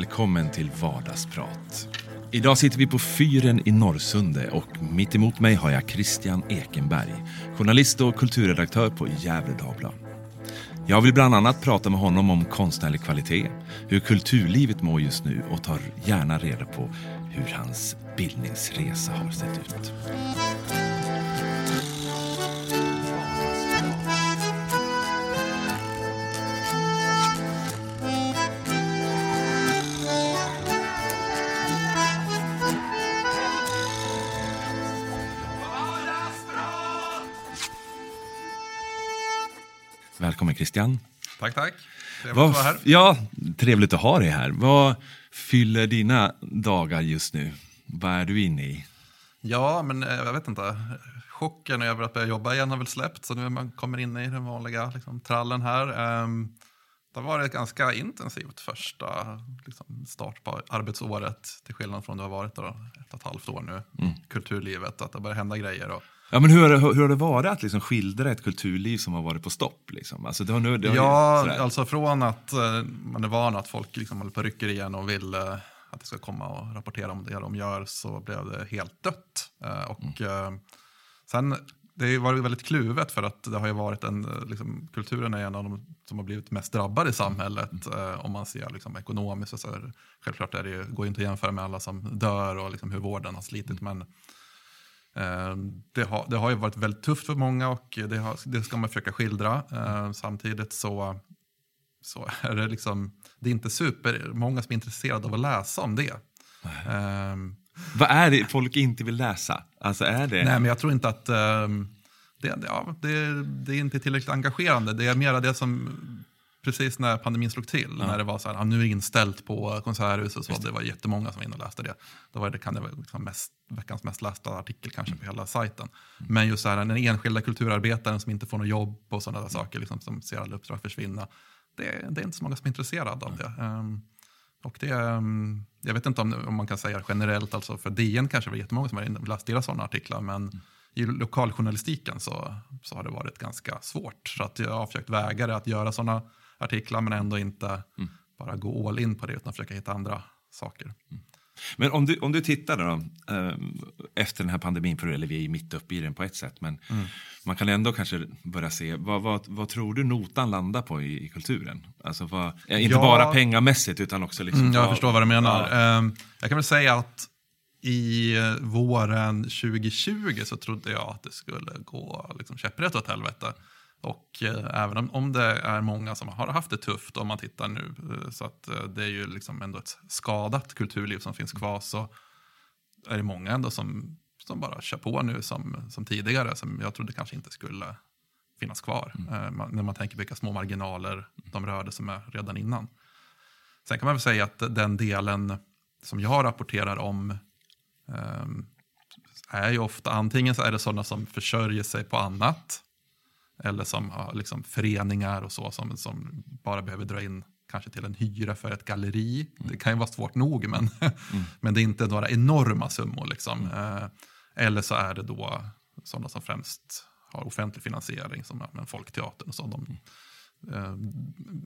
Välkommen till Vardagsprat. Idag sitter vi på fyren i Norrsunde och mitt emot mig har jag Christian Ekenberg, journalist och kulturredaktör på Gävle Dagblad. Jag vill bland annat prata med honom om konstnärlig kvalitet, hur kulturlivet mår just nu och tar gärna reda på hur hans bildningsresa har sett ut. Christian. Tack, tack. Trevligt Vad att vara här. Ja, trevligt att ha dig här. Vad fyller dina dagar just nu? Vad är du inne i? Ja, men eh, jag vet inte. Chocken över att börja jobba igen har väl släppt, så nu man kommer in i den vanliga liksom, trallen här. Um, det har varit ganska intensivt första liksom, start på arbetsåret, till skillnad från det har varit då, ett och ett halvt år nu, Mm. kulturlivet, att det börjar hända grejer. Och, Ja, men hur, har det, hur har det varit att liksom skildra ett kulturliv som har varit på stopp? Liksom? Alltså, det har nu, det har ju- ja, sådär. alltså från att eh, man är van att folk liksom håller på och rycker igen och vill eh, att det ska komma och rapportera om det de gör så blev det helt dött. Eh, och eh, sen, det har ju varit väldigt kluvet för att det har ju varit en, eh, liksom, kulturen är en av de som har blivit mest drabbade i samhället eh, om man ser liksom, ekonomiskt. Så självklart är det ju, går ju inte att jämföra med alla som dör och liksom, hur vården har slitit. Men Eh, Det har, det har ju varit väldigt tufft för många och det, har, det ska man försöka skildra. Eh, Samtidigt så, så är det liksom, det är inte supermånga som är intresserade av att läsa om det. Eh, Vad är det folk inte vill läsa? Alltså, är det... Nej, men jag tror inte att eh, det, ja, det, det är inte tillräckligt engagerande. Det är mera det som precis när pandemin slog till, när det var så här, ja, nu är det inställt på konserthus och så, det. var jättemånga som var inne och läste det. Då var det, kan det vara liksom mest, veckans mest lästa artikel kanske på hela sajten. Men just så här, den enskilda kulturarbetaren som inte får något jobb och sådana där saker, liksom, som ser alla uppdrag försvinna. Det, det är inte så många som är intresserade av det. Ehm, och det, ehm, jag vet inte om, om man kan säga generellt, alltså för DN kanske det var jättemånga som har läst deras sådana artiklar, men i lokaljournalistiken så, så har det varit ganska svårt. Så att jag har försökt väga det att göra sådana artiklar, men ändå inte bara gå all in på det, utan försöka hitta andra saker. Men om du, om du tittar då, eh, efter den här pandemin, för, eller vi är ju mitt uppe i den på ett sätt, men Mm. man kan ändå kanske börja se, vad, vad, vad tror du notan landar på i, i kulturen? Alltså vad, eh, inte Ja. bara pengamässigt utan också liksom... Mm, jag vad- förstår vad du menar. Ja. Ehm, jag kan väl säga att i eh, våren 2020 så trodde jag att det skulle gå liksom, käpprätt åt helvete. Och eh, även om, om det är många som har haft det tufft om man tittar nu, eh, så att eh, det är ju liksom ändå ett skadat kulturliv som finns kvar, så är det många ändå som, som bara kör på nu som, som tidigare, som jag trodde kanske inte skulle finnas kvar. Eh, man, när man tänker vilka små marginaler de rörde som är redan innan. Sen kan man väl säga att den delen som jag rapporterar om ehm, är ju ofta, antingen så är det sådana som försörjer sig på annat, eller som har liksom föreningar och så som, som bara behöver dra in kanske till en hyra för ett galleri. Det kan ju vara svårt nog, men, men det är inte några enorma summor. Liksom. Eh, eller så är det då sådana som främst har offentlig finansiering, som men Folkteatern och så. De, eh,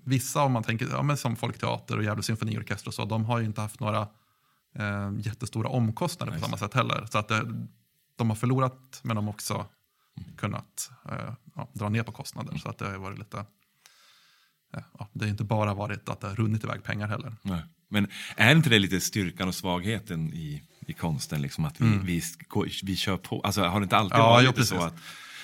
vissa, om man tänker ja, men som Folkteater och Gävle symfoniorkester och så, de har ju inte haft några eh, jättestora omkostnader på samma sätt heller. Så att det, de har förlorat, men de har också kunnat eh, ja, dra ner på kostnader. Så att det har varit lite... eh, Ja, det har inte bara varit att det har runnit iväg pengar heller. Nej. Men är inte det lite styrkan och svagheten i, i konsten? Liksom, att vi, vi, vi, vi kör på? Alltså, har det inte alltid Mm. Ja, varit jo, så att,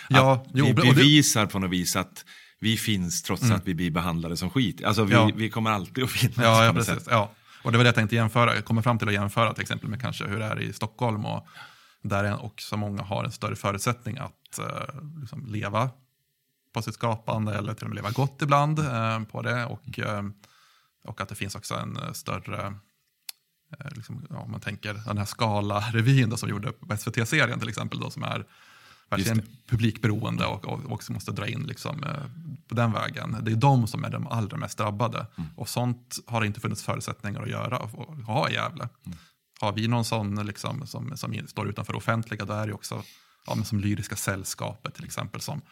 Ja, att jo, vi och det- Mm. bevisar på något vis att vi finns trots att vi blir behandlade som skit? Alltså, vi, Ja. vi kommer alltid att finnas Ja, ja precis. Ja. Och det var det jag tänkte jämföra. Jag kommer fram till att jämföra till exempel med kanske hur det är i Stockholm och där också många har en större förutsättning att eh, liksom leva på sitt skapande eller till och med leva gott ibland eh, på det. Och, eh, och att det finns också en större, liksom, ja, om man tänker den här Skala-revyn som gjorde på SVT-serien till exempel, då, som är verkligen publikberoende och, och också måste dra in liksom, eh, på den vägen. Det är de som är de allra mest drabbade. Och sånt har det inte funnits förutsättningar att göra och, ha i Gävle. Har vi någon sån liksom, som, som står utanför offentliga, då är det också ja, men som Lyriska sällskapet till exempel, som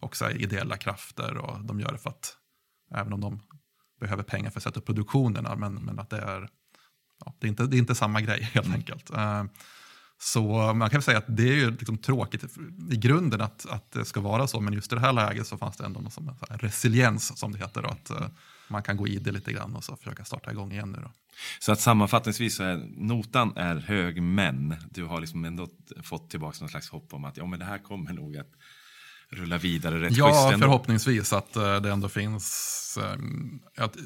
också är ideella krafter och de gör det för att även om de behöver pengar för att sätta upp produktionerna, men, men att det är, ja, det är, inte, det är inte samma grej helt Mm. enkelt. Eh, så man kan väl säga att det är ju liksom tråkigt i grunden att, att det ska vara så, men just i det här läget så fanns det ändå någon som, resiliens som det heter. Att eh, man kan gå i det lite grann och så försöka starta igång igen nu. Då. Så att sammanfattningsvis så är notan är hög, men du har liksom ändå fått tillbaka någon slags hopp om att ja, men det här kommer nog att rulla vidare rätt Ja, förhoppningsvis att eh, det ändå finns... eh, Att,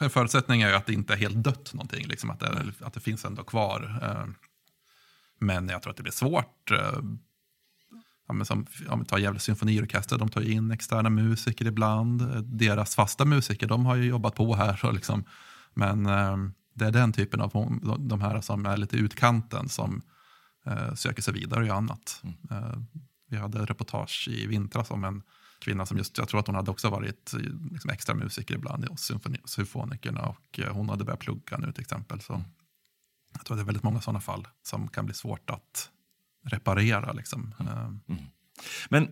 en förutsättning är ju att det inte är helt dött någonting, liksom, att, det, att det finns ändå kvar. eh, Men jag tror att det blir svårt. Ja, men som, om vi tar Gävle symfoniorkester, de tar ju in externa musiker ibland. Eh, Deras fasta musiker, de har ju jobbat på här. Och liksom, men eh, det är den typen av de- här som är lite utkanten som eh, söker sig vidare och gör annat. Eh, vi hade ett reportage i vintras om en kvinna som just, jag tror att hon hade också varit eh, liksom, extra musiker ibland hos symfoni- symfonikerna och eh, hon hade börjat plugga nu till exempel. Så jag tror att det är väldigt många sådana fall som kan bli svårt att reparera. Liksom. Eh, Men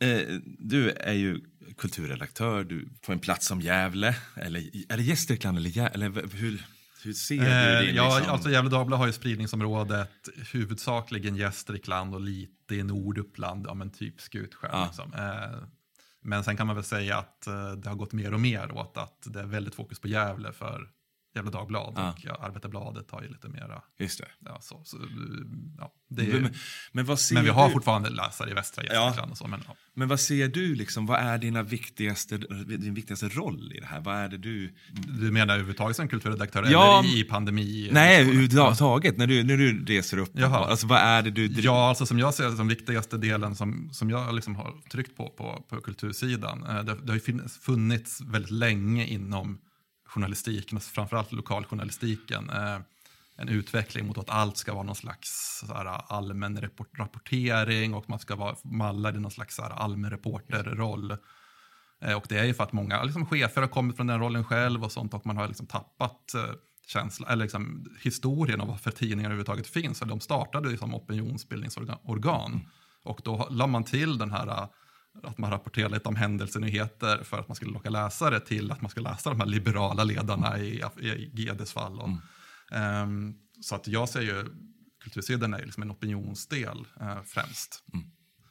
eh, du är ju kulturredaktör du, på en plats som Gävle. Eller, är det Gästrikland eller, eller hur, hur ser Eh, du din... ja, liksom, alltså Gävle Dagblad har ju spridningsområdet huvudsakligen Gästrikland och lite i Norduppland, ja men typ Skutskär. Ja. Liksom. Eh, men sen kan man väl säga att eh, det har gått mer och mer åt att det är väldigt fokus på Gävle för Gävle Dagblad Ja. och ja, Arbetarbladet har ju lite mera, Just det. ja så. så ja, det är, men, men, vad ser men vi har du, fortfarande läsare i västra Ja. Gästrikland och så. Men, ja. men vad ser du, liksom, vad är dina viktigaste, din viktigaste roll i det här? Vad är det du... Du menar överhuvudtaget som kulturredaktör Ja, eller i pandemi? Nej, överhuvudtaget, när du, när du reser upp. Jaha. Alltså, vad är det du... Ja, alltså som jag ser det som viktigaste delen som, som jag liksom har tryckt på på, på kultursidan. Eh, det, det har ju funnits väldigt länge inom journalistiken, och framförallt lokaljournalistiken. Eh, en utveckling mot att allt ska vara någon slags här, allmän rapport, rapportering och man ska vara mallad i någon slags här, allmän reporterroll. Eh, och det är ju för att många liksom, chefer har kommit från den rollen själv och sånt och man har liksom tappat eh, känsla, eller liksom, historien av varför tidningar överhuvudtaget finns. De startade ju som opinionsbildningsorgan. organ. Och då la man till den här att man rapporterar lite om händelsenyheter för att man skulle locka läsare till att man skulle läsa de här liberala ledarna i, i GDs fall. Och, ehm, så att jag ser ju kultursidan är liksom en opinionsdel eh, främst.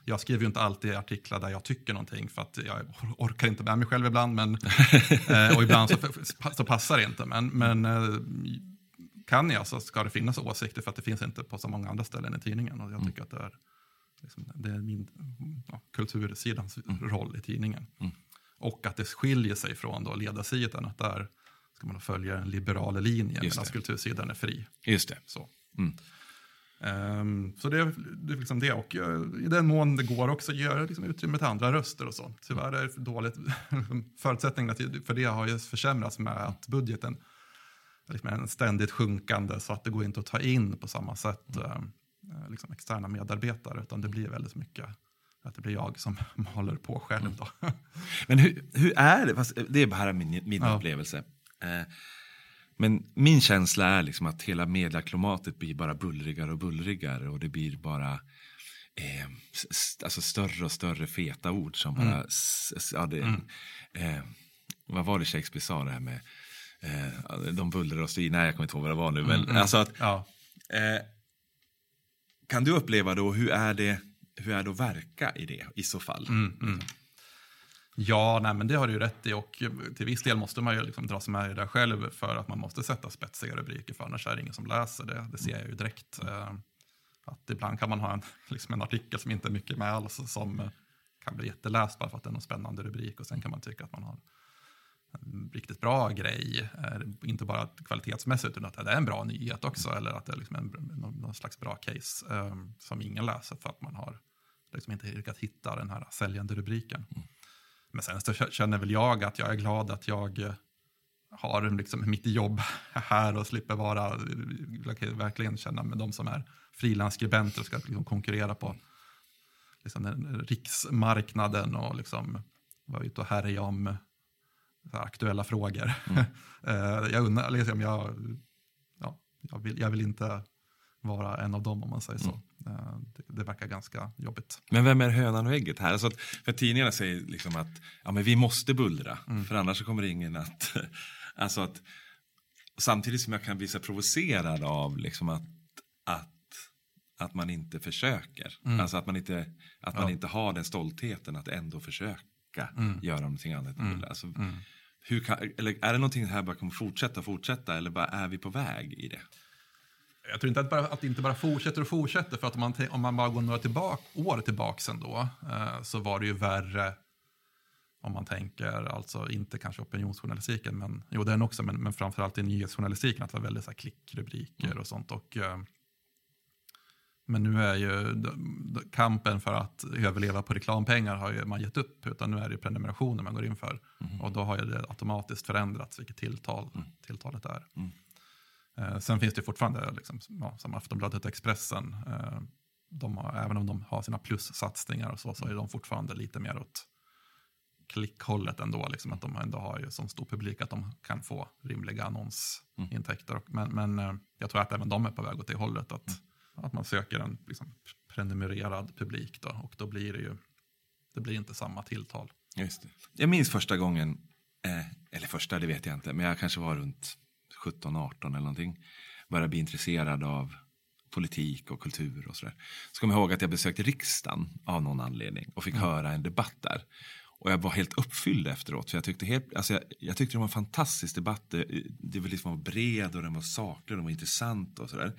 Jag skriver ju inte alltid artiklar där jag tycker någonting för att jag orkar inte med mig själv ibland. Men, eh, och ibland så, så passar det inte. Men, men eh, kan jag så ska det finnas åsikter för att det finns inte på så många andra ställen i tidningen. Och jag tycker att det är, liksom, det är min ja, kultursidans roll i tidningen. Och att det skiljer sig från då ledarsidan. Att där ska man följa en liberal linje medan kultursidan är fri. Just det. Så. Mm. Ehm, så det är, det är liksom det. Och eh, i den mån det går också göra liksom utrymme till andra röster och så. Tyvärr är det för dåligt. Förutsättningarna för det har ju försämrats med att budgeten är liksom en ständigt sjunkande så att det går inte att ta in på samma sätt eh, eh, liksom externa medarbetare. Utan det blir väldigt mycket att det blir jag som maler på själv. Då. Men hur, hur är det? Fast det är bara min, min Ja. upplevelse. Eh, men min känsla är liksom att hela medieklimatet blir bara bullrigare och bullrigare och det blir bara eh, s- s- alltså större och större feta ord som bara... s- Ja, det, eh, vad var det Shakespeare sa det här med eh, de bullrar och strider? Nej, jag kommer inte ihåg vad det var nu. Men, alltså att, Ja. Kan du uppleva då, hur är det, hur är det att verka i det i så fall? Mm, mm. Ja, nej, men det har du ju rätt i och eh, till viss del måste man ju liksom dras med i det själv för att man måste sätta spetsiga rubriker för annars är det ingen som läser det. Det ser jag ju direkt. Eh, att ibland kan man ha en, liksom en artikel som inte är mycket med alls som eh, kan bli jätteläst bara för att det är någon spännande rubrik och sen kan man tycka att man har riktigt bra grej. eh, Inte bara kvalitetsmässigt utan att det är en bra nyhet också eller att det är liksom en, någon, slags bra case eh, som ingen läser för att man har liksom inte lyckats hitta den här säljande rubriken. Men sen så känner väl jag att jag är glad att jag eh, har liksom mitt jobb här och slipper vara, kan verkligen känna med de som är frilansskribenter och ska liksom konkurrera på liksom den riksmarknaden och liksom vara ute och härja om aktuella frågor. Eh, jag undrar, liksom jag, ja, jag, vill, jag vill inte vara en av dem om man säger så. Eh, det, det, verkar ganska jobbigt. Men vem är hönan och ägget här? Alltså att, för tidningarna säger liksom att ja, men vi måste bullra, mm. för annars kommer ingen att... alltså att samtidigt som jag kan bli så provocerad av liksom att, att, att man inte försöker. Mm. Alltså att man, inte, att man ja. inte har den stoltheten att ändå försöka mm. göra någonting annat. Mm. Alltså, mm. hur kan, eller är det någonting här bara kommer fortsätta fortsätta eller bara är vi på väg i det? Jag tror inte att, bara, att det inte bara fortsätter och fortsätter. För att om man, om man bara går några tillbaka, år tillbaka ändå, eh, så var det ju värre om man tänker, alltså inte kanske opinionsjournalistiken, men jo den också, men, men framförallt i nyhetsjournalistiken, att det var väldigt så här, klickrubriker mm. och sånt. Och, eh, men nu är ju kampen för att överleva på reklampengar har ju man gett upp, utan nu är det prenumerationer man går in för. Mm. Och då har ju det automatiskt förändrats vilket tilltal, mm. tilltalet är. Mm. Eh, sen finns det fortfarande, liksom, ja, som Aftonbladet och Expressen, eh, de har, även om de har sina plussatsningar och så, så är de fortfarande lite mer åt klickhållet ändå. Liksom, att de ändå har ju så stor publik att de kan få rimliga annonsintäkter. Mm. Men, men eh, jag tror att även de är på väg åt det hållet. Att, mm. Att man söker en liksom, prenumererad publik då, och då blir det ju det blir inte samma tilltal. Just det. Jag minns första gången, eh, eller första det vet jag inte, men jag kanske var runt 17, 18 eller någonting. Började bli intresserad av politik och kultur och sådär. Så kom jag ihåg att jag besökte riksdagen av någon anledning och fick mm. höra en debatt där. Och jag var helt uppfylld efteråt. För jag, tyckte helt, alltså jag, jag tyckte det var en fantastisk debatt. Det, det var, liksom var bred och den var saklig och den var intressant och sådär.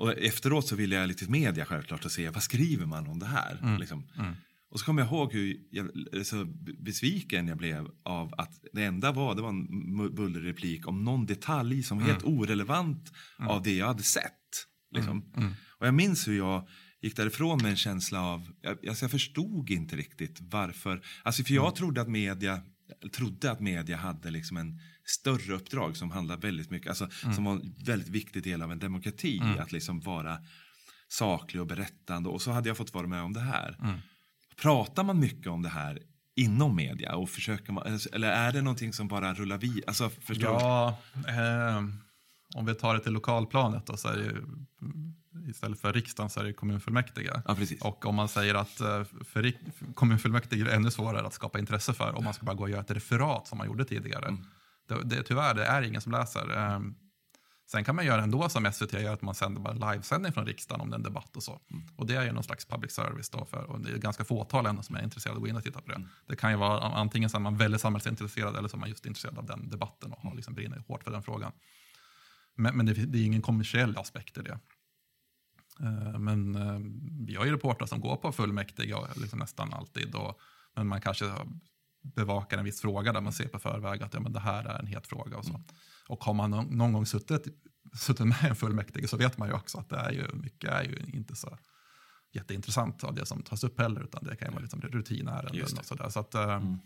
Och efteråt så ville jag lite media självklart och se vad skriver man om det här. Mm. Liksom. Mm. Och så kommer jag ihåg hur jag, så besviken jag blev av att det enda var, det var en bullerreplik om någon detalj som var helt mm. orelevant mm. av det jag hade sett. Liksom. Mm. Och jag minns hur jag gick därifrån med en känsla av, jag, alltså jag förstod inte riktigt varför, alltså för jag trodde att media trodde att media hade liksom en större uppdrag som handlade väldigt mycket, alltså mm. som var en väldigt viktig del av en demokrati, mm. att liksom vara saklig och berättande och så hade jag fått vara med om det här. Mm. Pratar man mycket om det här inom media och försöker man, eller är det någonting som bara rullar vid? Alltså, Ja, eh, om vi tar det till lokalplanet då, så är det istället för riksdagen så är det kommunfullmäktige. Ja, och om man säger att eh, för kommunfullmäktige är det ännu svårare att skapa intresse för om man ska bara gå och göra ett referat som man gjorde tidigare. Mm. Det, det, tyvärr, det är ingen som läser. Um, sen kan man göra ändå som SVT gör, att man sänder bara livesändning från riksdagen om den debatt och så. Mm. Och det är ju någon slags public service då, för, och det är ganska fåtal ändå som är intresserade av att gå in och titta på det. Mm. Det kan ju vara antingen så är man väldigt samhällsintresserad eller så är man just intresserad av den debatten och har liksom brinner hårt för den frågan. Men, men det, det, är ingen kommersiell aspekt i det. Eh, men eh, vi har ju reportrar som går på fullmäktige liksom nästan alltid. Och, men man kanske bevakar en viss fråga där man ser på förväg att ja, men det här är en het fråga. Och, så. Mm. och har man någon gång suttit, suttit med en fullmäktige så vet man ju också att det är ju, mycket är ju inte så jätteintressant av det som tas upp heller, utan det kan ju vara liksom rutinärenden och sådär. Så att, eh, mm.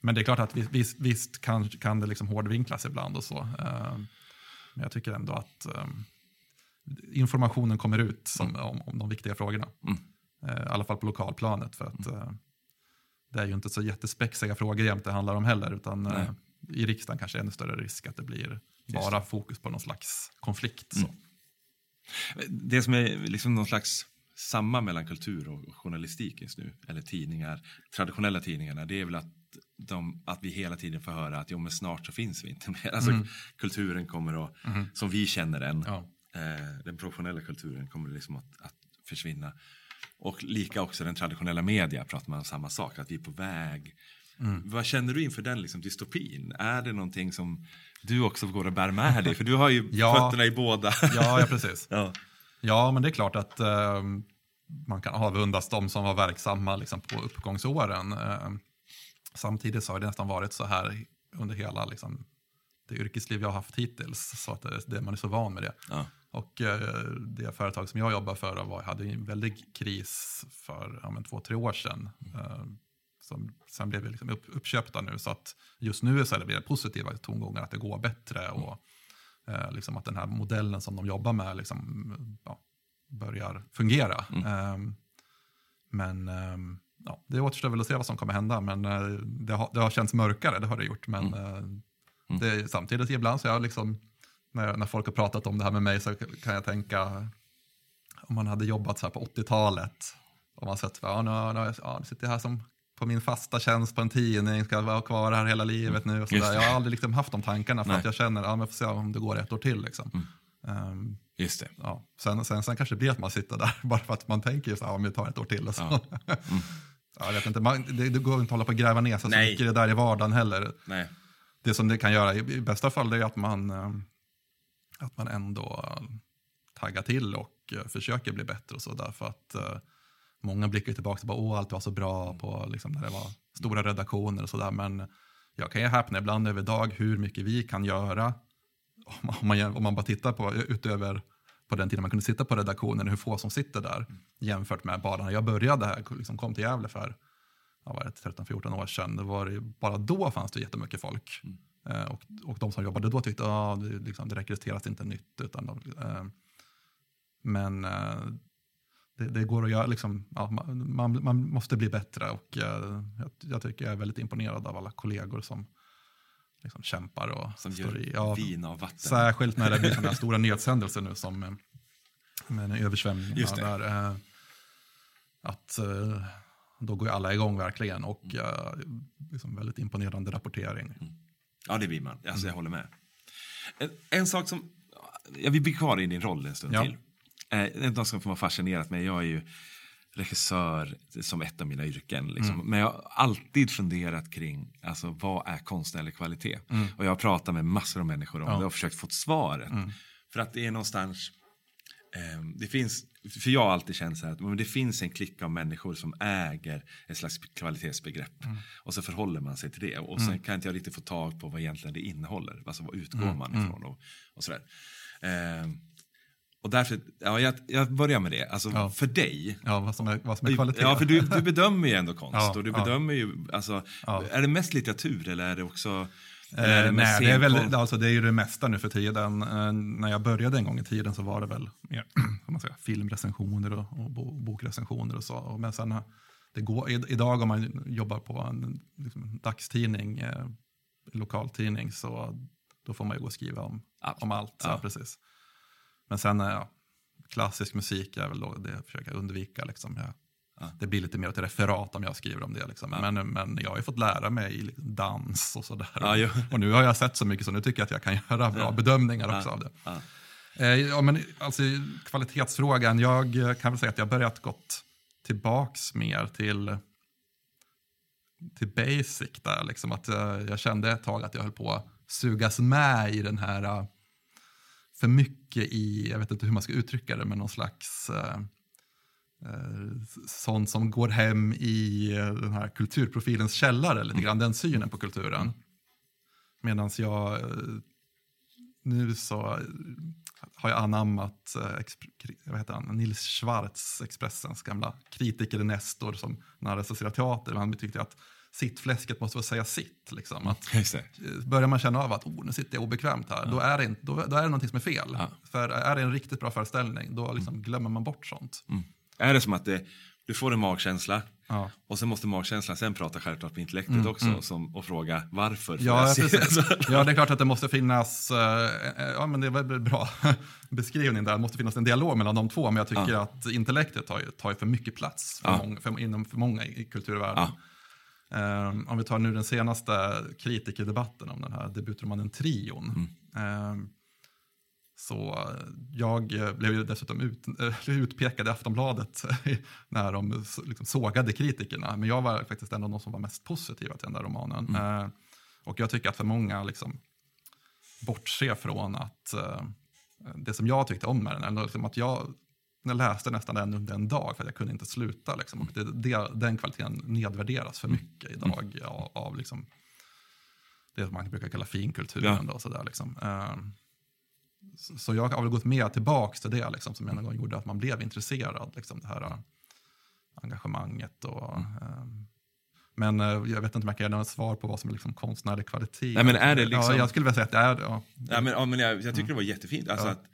Men det är klart att visst, visst kan, kan det liksom hårdvinklas ibland och så. Men jag tycker ändå att informationen kommer ut som, mm. om, om de viktiga frågorna. Mm. Eh, I alla fall på lokalplanet. För att mm. Det är ju inte så jättespexiga frågor jämt det handlar om heller. Utan eh, i riksdagen kanske är ännu större risk att det blir bara fokus på någon slags konflikt. Mm. Det som är liksom någon slags samma mellan kultur och journalistik just nu, eller tidningar, traditionella tidningarna, det är väl att, de, att vi hela tiden får höra att jo, men snart så finns vi inte mer. Alltså, mm. Kulturen kommer att, mm. som vi känner den, ja eh, den professionella kulturen kommer liksom att, att, försvinna. Och lika också den traditionella media pratar man om samma sak, att vi är på väg. Mm. Vad känner du inför den liksom, dystopin? Är det någonting som du också går och bär med dig? För du har ju ja, fötterna i båda. ja, ja, precis. Ja. ja, men det är klart att eh, man kan avundas de som var verksamma liksom, på uppgångsåren. Eh, samtidigt så har det nästan varit så här under hela liksom, det yrkesliv jag har haft hittills. Så att det, det, man är så van med det. Ja. Och eh, det företag som jag jobbar för var, hade en väldig kris för ja, men två, tre år sedan. Mm. Eh, som, sen blev vi liksom upp, uppköpta nu. Så att just nu så är det positiva tongångar att det går bättre. Mm. Och eh, liksom att den här modellen som de jobbar med liksom, ja, börjar fungera. Mm. Men ja, det återstår väl att se vad som kommer hända. Men det, har, det har känts mörkare, det har det gjort. Men mm. Eh, det, samtidigt ibland så jag liksom när, när folk har pratat om det här med mig så kan jag tänka om man hade jobbat så här på 80-talet. Och man sett, ja, nu, nu, ja, nu sitter jag här som på min fasta tjänst på en tidning, ska vara kvar här hela livet nu. Och så Just. Jag har aldrig liksom haft de tankarna för Nej. att jag känner, ja men får se om det går ett år till liksom. Mm. Ehm, Just det. ja. sen, sen, sen kanske det blir att man sitter där bara för att man tänker så här, om det tar ett år till. Och så. Ja. Mm. Ja, jag vet inte, man, det, det går inte att hålla på och gräva ner sig så mycket i det där i vardagen heller. Nej. Det som det kan göra i, i bästa fall är att man, eh, att man ändå eh, taggar till och eh, försöker bli bättre och så därför att eh, många blickar tillbaka och bara åh allt var så bra på liksom, när det var stora redaktioner och sådär men jag kan ju häpna ibland över dag hur mycket vi kan göra om man, om man, bara tittar på utöver på den tiden man kunde sitta på redaktionen, hur få som sitter där jämfört med bara när jag började här, liksom kom till Gävle för ja, vad är det, 13-14 år sedan. Det var bara då fanns det jättemycket folk. Eh, och, och de som jobbade då tyckte att ah, det, liksom, det rekryteras inte nytt. Utan de, eh, men eh, det, det går att göra, liksom, ja, man, man, måste bli bättre och eh, jag, jag tycker jag är väldigt imponerad av alla kollegor som liksom kämpar och Som står i. Ja, vin av vatten. Särskilt när det blir sådana här stora nedsändelse nu som eh, med en översvämning. Just det. Där, eh, att eh, då går ju alla igång verkligen och Mm. eh, liksom väldigt imponerande rapportering. Ja, det blir man. Alltså, Mm. Jag håller med. En, en sak som... Jag vill bli kvar i din roll en stund Ja. till. Eh, en sak som har fascinerat mig. Jag är ju regissör som ett av mina yrken. Liksom. Mm. Men jag har alltid funderat kring alltså, vad är konstnärlig kvalitet. Mm. Och jag har pratat med massor av människor om Ja. det och försökt få svaret. Mm. För att det är någonstans... Eh, det finns, för jag har alltid känt så här att men det finns en klick av människor som äger ett slags kvalitetsbegrepp. Mm. Och så förhåller man sig till det. Och sen kan inte jag riktigt få tag på vad egentligen det innehåller. Alltså vad utgår Mm. man ifrån och, och sådär. Eh, och därför, ja, jag, jag börjar med det. Alltså Ja. för dig. Ja, vad som är, vad som är kvalitet. Ja, för du, du bedömer ju ändå konst. Ja, och du bedömer ju, alltså, är det mest litteratur eller är det också... Eh, nej, det är, väl, alltså, det är ju det mesta nu för tiden. Eh, när jag började en gång i tiden så var det väl mer, man säga, filmrecensioner och, och bo, bokrecensioner och så. Och Men sen, eh, det går, idag om man jobbar på en liksom, dagstidning, eh, lokaltidning, så då får man ju gå och skriva om Allt. om allt. Ja. Ja. precis. Men sen, ja, klassisk musik är väl då det jag försöker undvika. Liksom. Jag, Ja. Det blir lite mer ett referat om jag skriver om det. Liksom. Ja. Men, men jag har ju fått lära mig liksom, dans och sådär. Ja. Och nu har jag sett så mycket så nu tycker jag att jag kan göra bra bedömningar också av det. Ja. Eh, men, alltså, kvalitetsfrågan, jag eh, kan väl säga att jag har börjat gått tillbaks mer till, till basic där. Liksom, att, eh, jag kände ett tag att jag höll på att sugas med i den här, för mycket i, jag vet inte hur man ska uttrycka det, men någon slags sånt som går hem i eh, den här kulturprofilens källare, lite grann den synen på kulturen. Medan jag eh, nu så eh, har jag anammat eh, vad heter han? Nils Schwartz, Expressens gamla kritiker Nestor som när han recenserade teater. Han tyckte att sittfläsket måste få säga sitt. Liksom. Att, eh, börjar man känna av att oh, nu sitter jag obekvämt här, då, är det inte, då, då är det någonting som är fel. Ja. För är det en riktigt bra föreställning, då liksom glömmer man bort sånt. Mm. Är det som att det, du får en magkänsla Ja. och sen måste magkänslan sen prata självklart med intellektet också som, och fråga varför. Ja, ja, det är klart att det måste finnas, eh, eh, ja men det är väl en bra beskrivning där, det måste finnas en dialog mellan de två, men jag tycker Ja. att intellektet tar tar för mycket plats för många, för, inom för många i kulturvärlden. Eh, om vi tar nu den senaste kritikerdebatten om den här debutromanen Trion. Mm. Eh, så eh, jag eh, blev ju dessutom ut, eh, utpekad i Aftonbladet när de liksom sågade kritikerna. Men jag var faktiskt en av de som var mest positiva till den där romanen. Eh, och jag tycker att för många liksom bortser från att det som jag tyckte om med den, eller liksom att jag, jag läste nästan den under en dag för att jag kunde inte sluta. Liksom. Och det, det, den kvaliteten nedvärderas för mycket idag av, av liksom, det man brukar kalla finkulturen. Ja. Då, så där, liksom. Så- jag har väl gått mer tillbaka till det liksom, som en gång gjorde att man blev intresserad. Liksom, det här eh, engagemanget. Och, eh, men eh, jag vet inte om jag kan ge något svar på vad som är liksom, konstnärlig kvalitet. Nej, men är det liksom- ja, jag skulle vilja säga att det är ja, Ja, men, ja, men jag, jag tycker det var jättefint. Alltså Ja. att,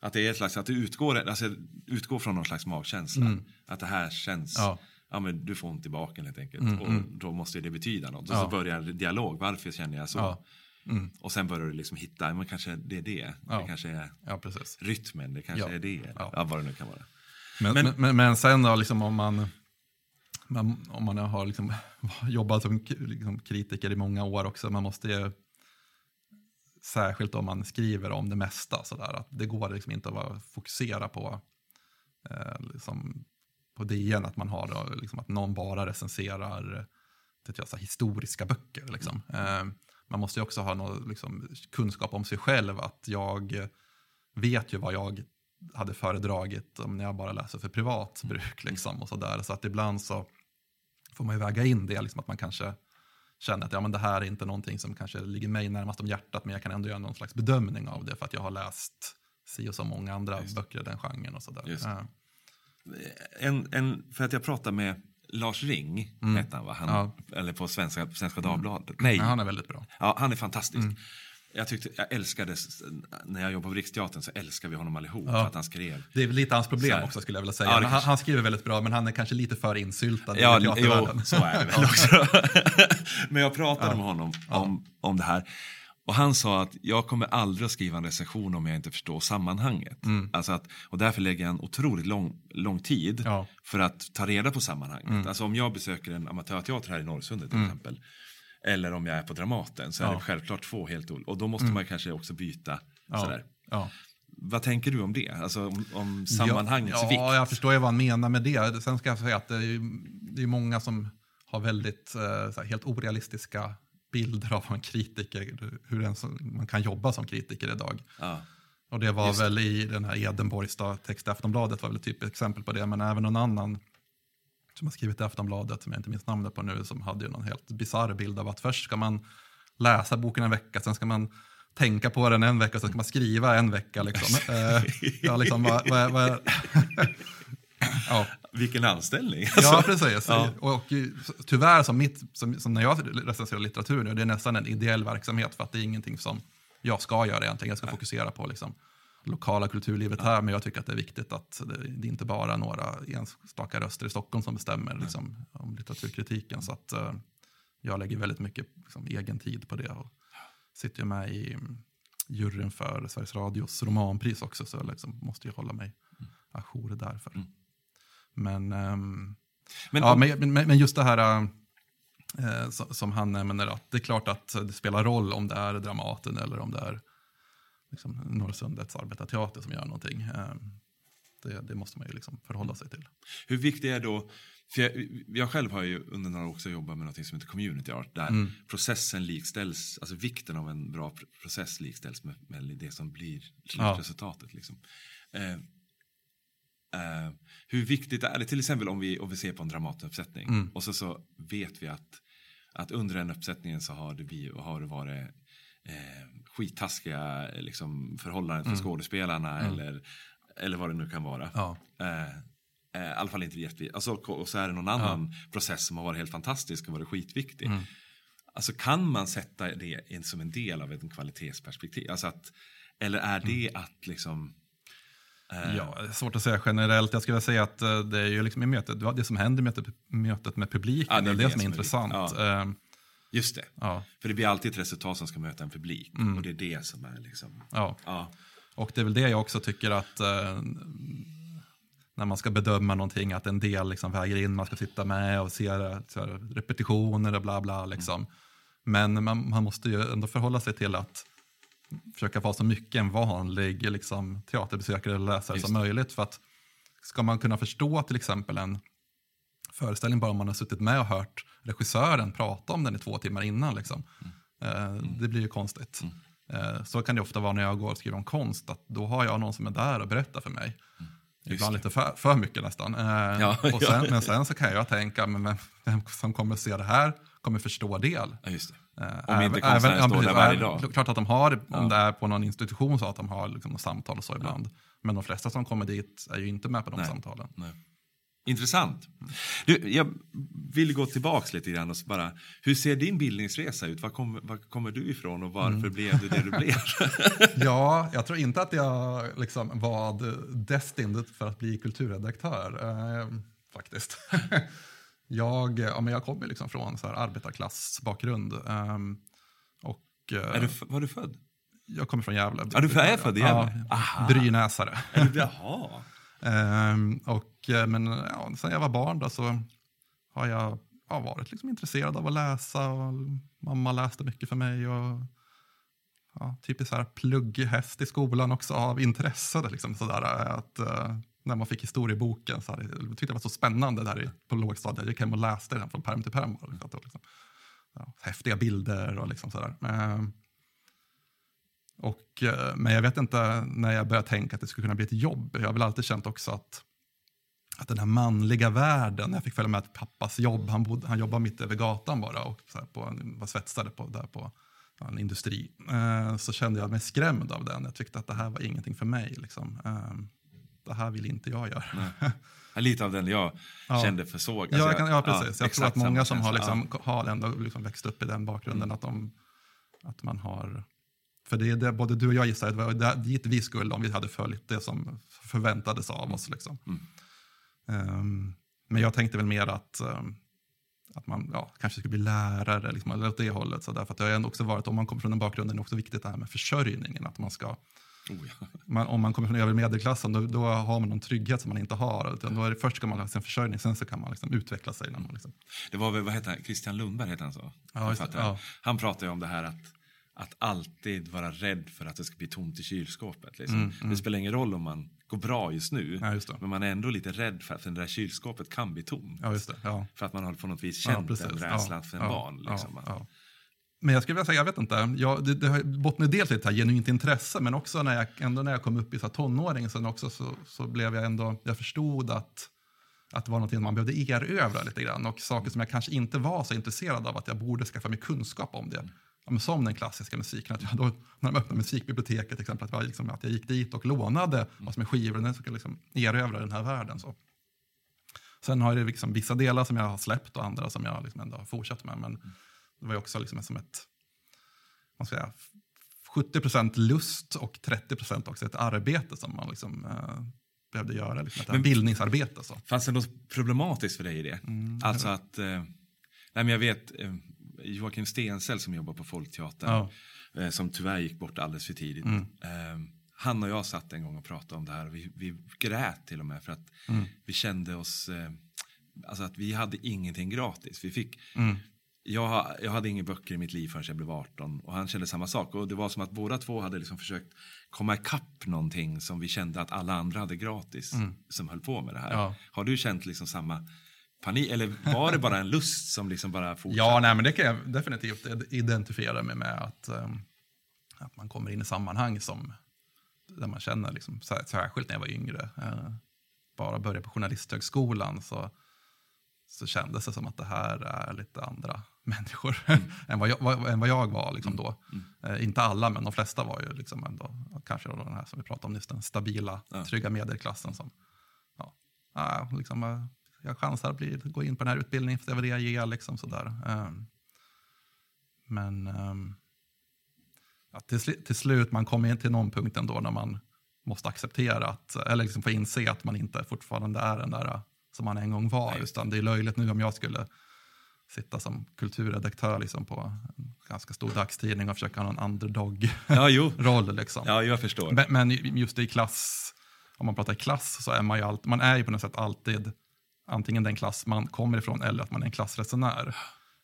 att det är ett slags, att du utgår, alltså, utgår från någon slags magkänsla. Att det här känns, ja. Ja. men du får ont i baken helt enkelt. Mm, och mm. då måste det betyda något. Och Ja. så börjar en dialog, varför känner jag så? Ja. Och sen börjar du liksom hitta, men kanske det är det. Ja. Det kanske är Ja, precis. rytmen, det kanske Ja. är det. Ja. Ja. vad det nu kan vara. Men, Men- men, men, sen då, liksom, om, man, man, om man har liksom, jobbat som liksom, kritiker i många år också, man måste ju, särskilt om man skriver om det mesta, så där, att det går liksom inte att vara, fokusera på, eh, liksom, på DN, att man har då, liksom, att någon bara recenserar vet jag, så här, historiska böcker. Liksom. Eh, man måste ju också ha någon, liksom, kunskap om sig själv, att jag vet ju vad jag hade föredragit om jag bara läser för privat bruk. Liksom, och så, där. så att ibland så får man ju väga in det, liksom, att man kanske känner att ja, men det här är inte någonting som kanske ligger mig närmast om hjärtat, men jag kan ändå göra någon slags bedömning av det för att jag har läst si och så många andra böcker i den genren. Och så där. Just det. Ja. En, en, för att jag pratade med Lars Ring, hette han va? Han, Ja. Eller på Svenska, Svenska Dagbladet. Nej, Ja, han är väldigt bra. Ja, han är fantastisk. Jag, tyckte, jag älskade, när jag jobbade på Riksteatern så älskade vi honom allihop för att han skrev. Det är väl lite hans problem Så- också skulle jag vilja säga. Ja, han, kanske- han skriver väldigt bra, men han är kanske lite för insyltad Ja, i jo, teatervärlden. så är det väl också. Men jag pratade med honom om, om det här. Och han sa att jag kommer aldrig att skriva en recension om jag inte förstår sammanhanget. Alltså att, och därför lägger jag en otroligt lång, lång tid Ja. för att ta reda på sammanhanget. Alltså om jag besöker en amatörteater här i Norrsundet till exempel. Eller om jag är på Dramaten så är Ja. det självklart två helt olika. Och då måste man kanske också byta. Ja. Sådär. Vad tänker du om det? Alltså om, om sammanhangets ja, vikt? Ja, jag förstår ju vad han menar med det. Sen ska jag säga att det är, ju, det är många som har väldigt eh, helt orealistiska bilder av en kritiker, hur en, man kan jobba som kritiker idag. Ja. Och det var Just väl i den här Edenborgs text i Aftonbladet var väl ett typ exempel på det, men även någon annan som har skrivit i Aftonbladet, som jag inte minns namnet på nu, som hade ju någon helt bisarr bild av att först ska man läsa boken en vecka, sen ska man tänka på den en vecka, sen ska man skriva en vecka. Liksom. Eh, ja, liksom, vad, vad, vad, ja. Vilken anställning! Ja, precis. Ja. Och, och tyvärr, som, mitt, som, som när jag recenserar litteratur nu, det är nästan en ideell verksamhet för att det är ingenting som jag ska göra egentligen. Jag ska fokusera på liksom, lokala kulturlivet här, men jag tycker att det är viktigt att det, det är inte bara några enstaka röster i Stockholm som bestämmer liksom, om litteraturkritiken. Så att eh, jag lägger väldigt mycket liksom, egen tid på det och sitter ju med i mm, juryn för Sveriges Radios romanpris också, så jag liksom måste ju hålla mig ajour därför. Men, ehm, Men ja, om- men, men, just det här så- som han nämner, att det är klart att det spelar roll om det är Dramaten eller om det är liksom, Norrsundets arbetarteater som gör någonting. Eh, det, det måste man ju liksom förhålla sig till. Hur viktigt är då, för jag, jag själv har ju under några år också jobbat med något som heter community art, där Mm. processen likställs, alltså vikten av en bra pr- process likställs med, med det som blir Ja. slutresultatet. Liksom. Eh, eh, hur viktigt är det, till exempel om vi, om vi ser på en Dramateuppsättning Mm. och så, så vet vi att, att under den uppsättningen så har det, vi, har det varit eh, skittaskiga liksom, förhållanden för skådespelarna eller, eller vad det nu kan vara. Mm. Ja. Eh, I alla fall inte jätteviktigt. Alltså, och så är det någon annan process som har varit helt fantastisk och varit skitviktig. Mm. Alltså kan man sätta det in som en del av ett kvalitetsperspektiv? Alltså att, eller är det Mm. att liksom... eh, Ja, det är svårt att säga generellt. Jag skulle säga att eh, det är ju liksom i mötet, det som händer i mötet, mötet med publiken, Ja, det är det, som är intressant. viktigt. Ja. Just det. Ja, För det blir alltid ett resultat som ska möta en publik. Mm. Och det är det som är liksom... ja. Ja, Och det är väl det jag också tycker att eh, när man ska bedöma någonting, att en del liksom väger in, man ska sitta med och se det, här, repetitioner och bla bla. Liksom. Men man, man måste ju ändå förhålla sig till att försöka vara så mycket en vanlig liksom, teaterbesökare eller läsare Just som möjligt. För att ska man kunna förstå till exempel en föreställning bara om man har suttit med och hört regissören prata om den i två timmar innan. Liksom. Eh, det blir ju konstigt. Eh, så kan det ofta vara när jag går och skriver om konst, att då har jag någon som är där och berättar för mig. Ibland det. lite för, för mycket nästan. Eh, Ja, och ja. sen, Men sen så kan jag tänka, men vem, vem som kommer se det här kommer förstå det. ja just det. Om inte konstnären ja, står där varje dag. Klart att de har, om det är på någon institution, så att de har liksom samtal och så ibland. Men de flesta som kommer dit är ju inte med på de Nej. samtalen. Nej. Intressant. Du, jag vill gå tillbaks lite grann och bara, hur ser din bildningsresa ut? Var, kom, var kommer du ifrån och varför Mm. blev du det du blev? Ja, jag tror inte att jag liksom var destined för att bli kulturredaktör, eh, faktiskt. jag, ja, men jag kommer liksom från så här arbetarklassbakgrund. Eh, och eh, Är du, var du född? jag kommer från Gävle. Ja, du är född i Gävle? Ja. Brynäsare. Jaha. Ehm, och, eh, men ja, sen jag var barn då så har jag ja, varit liksom intresserad av att läsa. Och mamma läste mycket för mig. Och, ja, typiskt så här pluggig häst i skolan också av intresse. Liksom, sådär, att, eh, när man fick historieboken så hade, jag tyckte det var så spännande där på lågstadiet. Jag gick hem och läste den från pärm till pärm. Liksom, ja, häftiga bilder och liksom sådär. Ehm, och, eh, men jag vet inte när jag började tänka att det skulle kunna bli ett jobb. Jag har väl alltid känt också att, att den här manliga världen, jag fick följa med till pappas jobb, han, bodde, han jobbade mitt över gatan bara och så här på, var svetsare på, där på en industri. Ehm, så kände jag mig skrämd av den. Jag tyckte att det här var ingenting för mig. Liksom. Ehm, det här vill inte jag göra. Ja, Lite av den jag Ja. kände för såg. Ja, jag kan, ja precis. jag tror att många som har, liksom, har ändå liksom växt upp i den bakgrunden, att, de, att man har... För det är det både du och jag gissar, det var där- dit vi skulle om vi hade följt det som förväntades av oss. Liksom. Mm. Ehm, men jag tänkte väl mer att, ehm, att man ja, kanske skulle bli lärare, liksom, eller åt det hållet. Så därför att det har ändå också varit, om man kommer från den bakgrunden, är det också viktigt det här med försörjningen. Att man ska, Oh, ja. man, om man kommer från övre medelklassen, då, då har man någon trygghet som man inte har. Utan då är det, först ska man ha sin försörjning, sen så kan man liksom utveckla sig. När man liksom, Det var väl, vad heter han, Christian Lundberg heter han så? Ja, just. Ja. Han pratar ju om det här att, att alltid vara rädd för att det ska bli tomt i kylskåpet. Liksom. Mm, Det spelar ingen roll om man går bra just nu, Ja, just men man är ändå lite rädd för att det där kylskåpet kan bli tomt. ja, det. Ja. För att man har på något vis Ja, känt precis. den Ja, rädslan för en ja, barn. Liksom. Men jag skulle vilja säga, jag vet inte, jag, det, det har bottnar dels i ett genuint intresse, men också när jag, ändå när jag kom upp i så tonåring sen också, så, så blev jag ändå, jag förstod att, att det var något man behövde erövra lite grann. Och saker som jag kanske inte var så intresserad av, att jag borde skaffa mig kunskap om det. Ja, men som den klassiska musiken, att jag då, när de öppnade musikbiblioteket till exempel, att jag, liksom, att jag gick dit och lånade vad som är skivor, och skulle liksom erövra den här världen. Så. Sen har det liksom vissa delar som jag har släppt och andra som jag liksom ändå har fortsatt med. Men det var ju också liksom som ett, vad ska säga, 70% lust och 30 också ett arbete som man liksom, eh, behövde göra. Liksom ett Men- bildningsarbete. Så. Fanns det något problematiskt för dig i det? Mm, alltså att, eh, nej men jag vet eh, Joakim Stensell som jobbar på Folkteatern, Ja. eh, som tyvärr gick bort alldeles för tidigt. Mm. Eh, han och jag satt en gång och pratade om det här och vi, vi grät till och med för att Mm. vi kände oss, eh, alltså att vi hade ingenting gratis. Vi fick, Mm. Jag, jag hade inga böcker i mitt liv förrän jag blev 18 och han kände samma sak. Och det var som att båda två hade liksom försökt komma ikapp någonting som vi kände att alla andra hade gratis som höll på med det här. Mm. Ja. Har du känt liksom samma panik eller var det bara en lust som liksom bara fortsatte? Ja, nej, men det kan jag definitivt identifiera mig med. Att, eh, att man kommer in i sammanhang som, där man känner, liksom, sär- särskilt när jag var yngre, eh, bara började på Journalisthögskolan så, så kändes det som att det här är lite andra människor än, vad jag, vad, än vad jag var liksom då. Eh, inte alla, men de flesta var ju liksom ändå, kanske då den här som vi pratade om nyss, den stabila, Ja. trygga medelklassen som ja, ja, liksom, eh, jag chansar att bli, gå in på den här utbildningen för det vad det jag ger. Liksom, sådär. Ehm, men ehm, ja, till, till slut, man kommer in till någon punkt ändå när man måste acceptera att, eller liksom få inse att man inte fortfarande är den där eh, som man en gång var. Nej, utan det är löjligt nu om jag skulle sitta som kulturredaktör liksom, på en ganska stor dagstidning och försöka ha någon underdog-roll. Ja. Liksom. Ja, jag förstår. Men, men just i klass, om man pratar i klass, så är man ju, allt, man är ju på något sätt alltid antingen den klass man kommer ifrån eller att man är en klassresenär.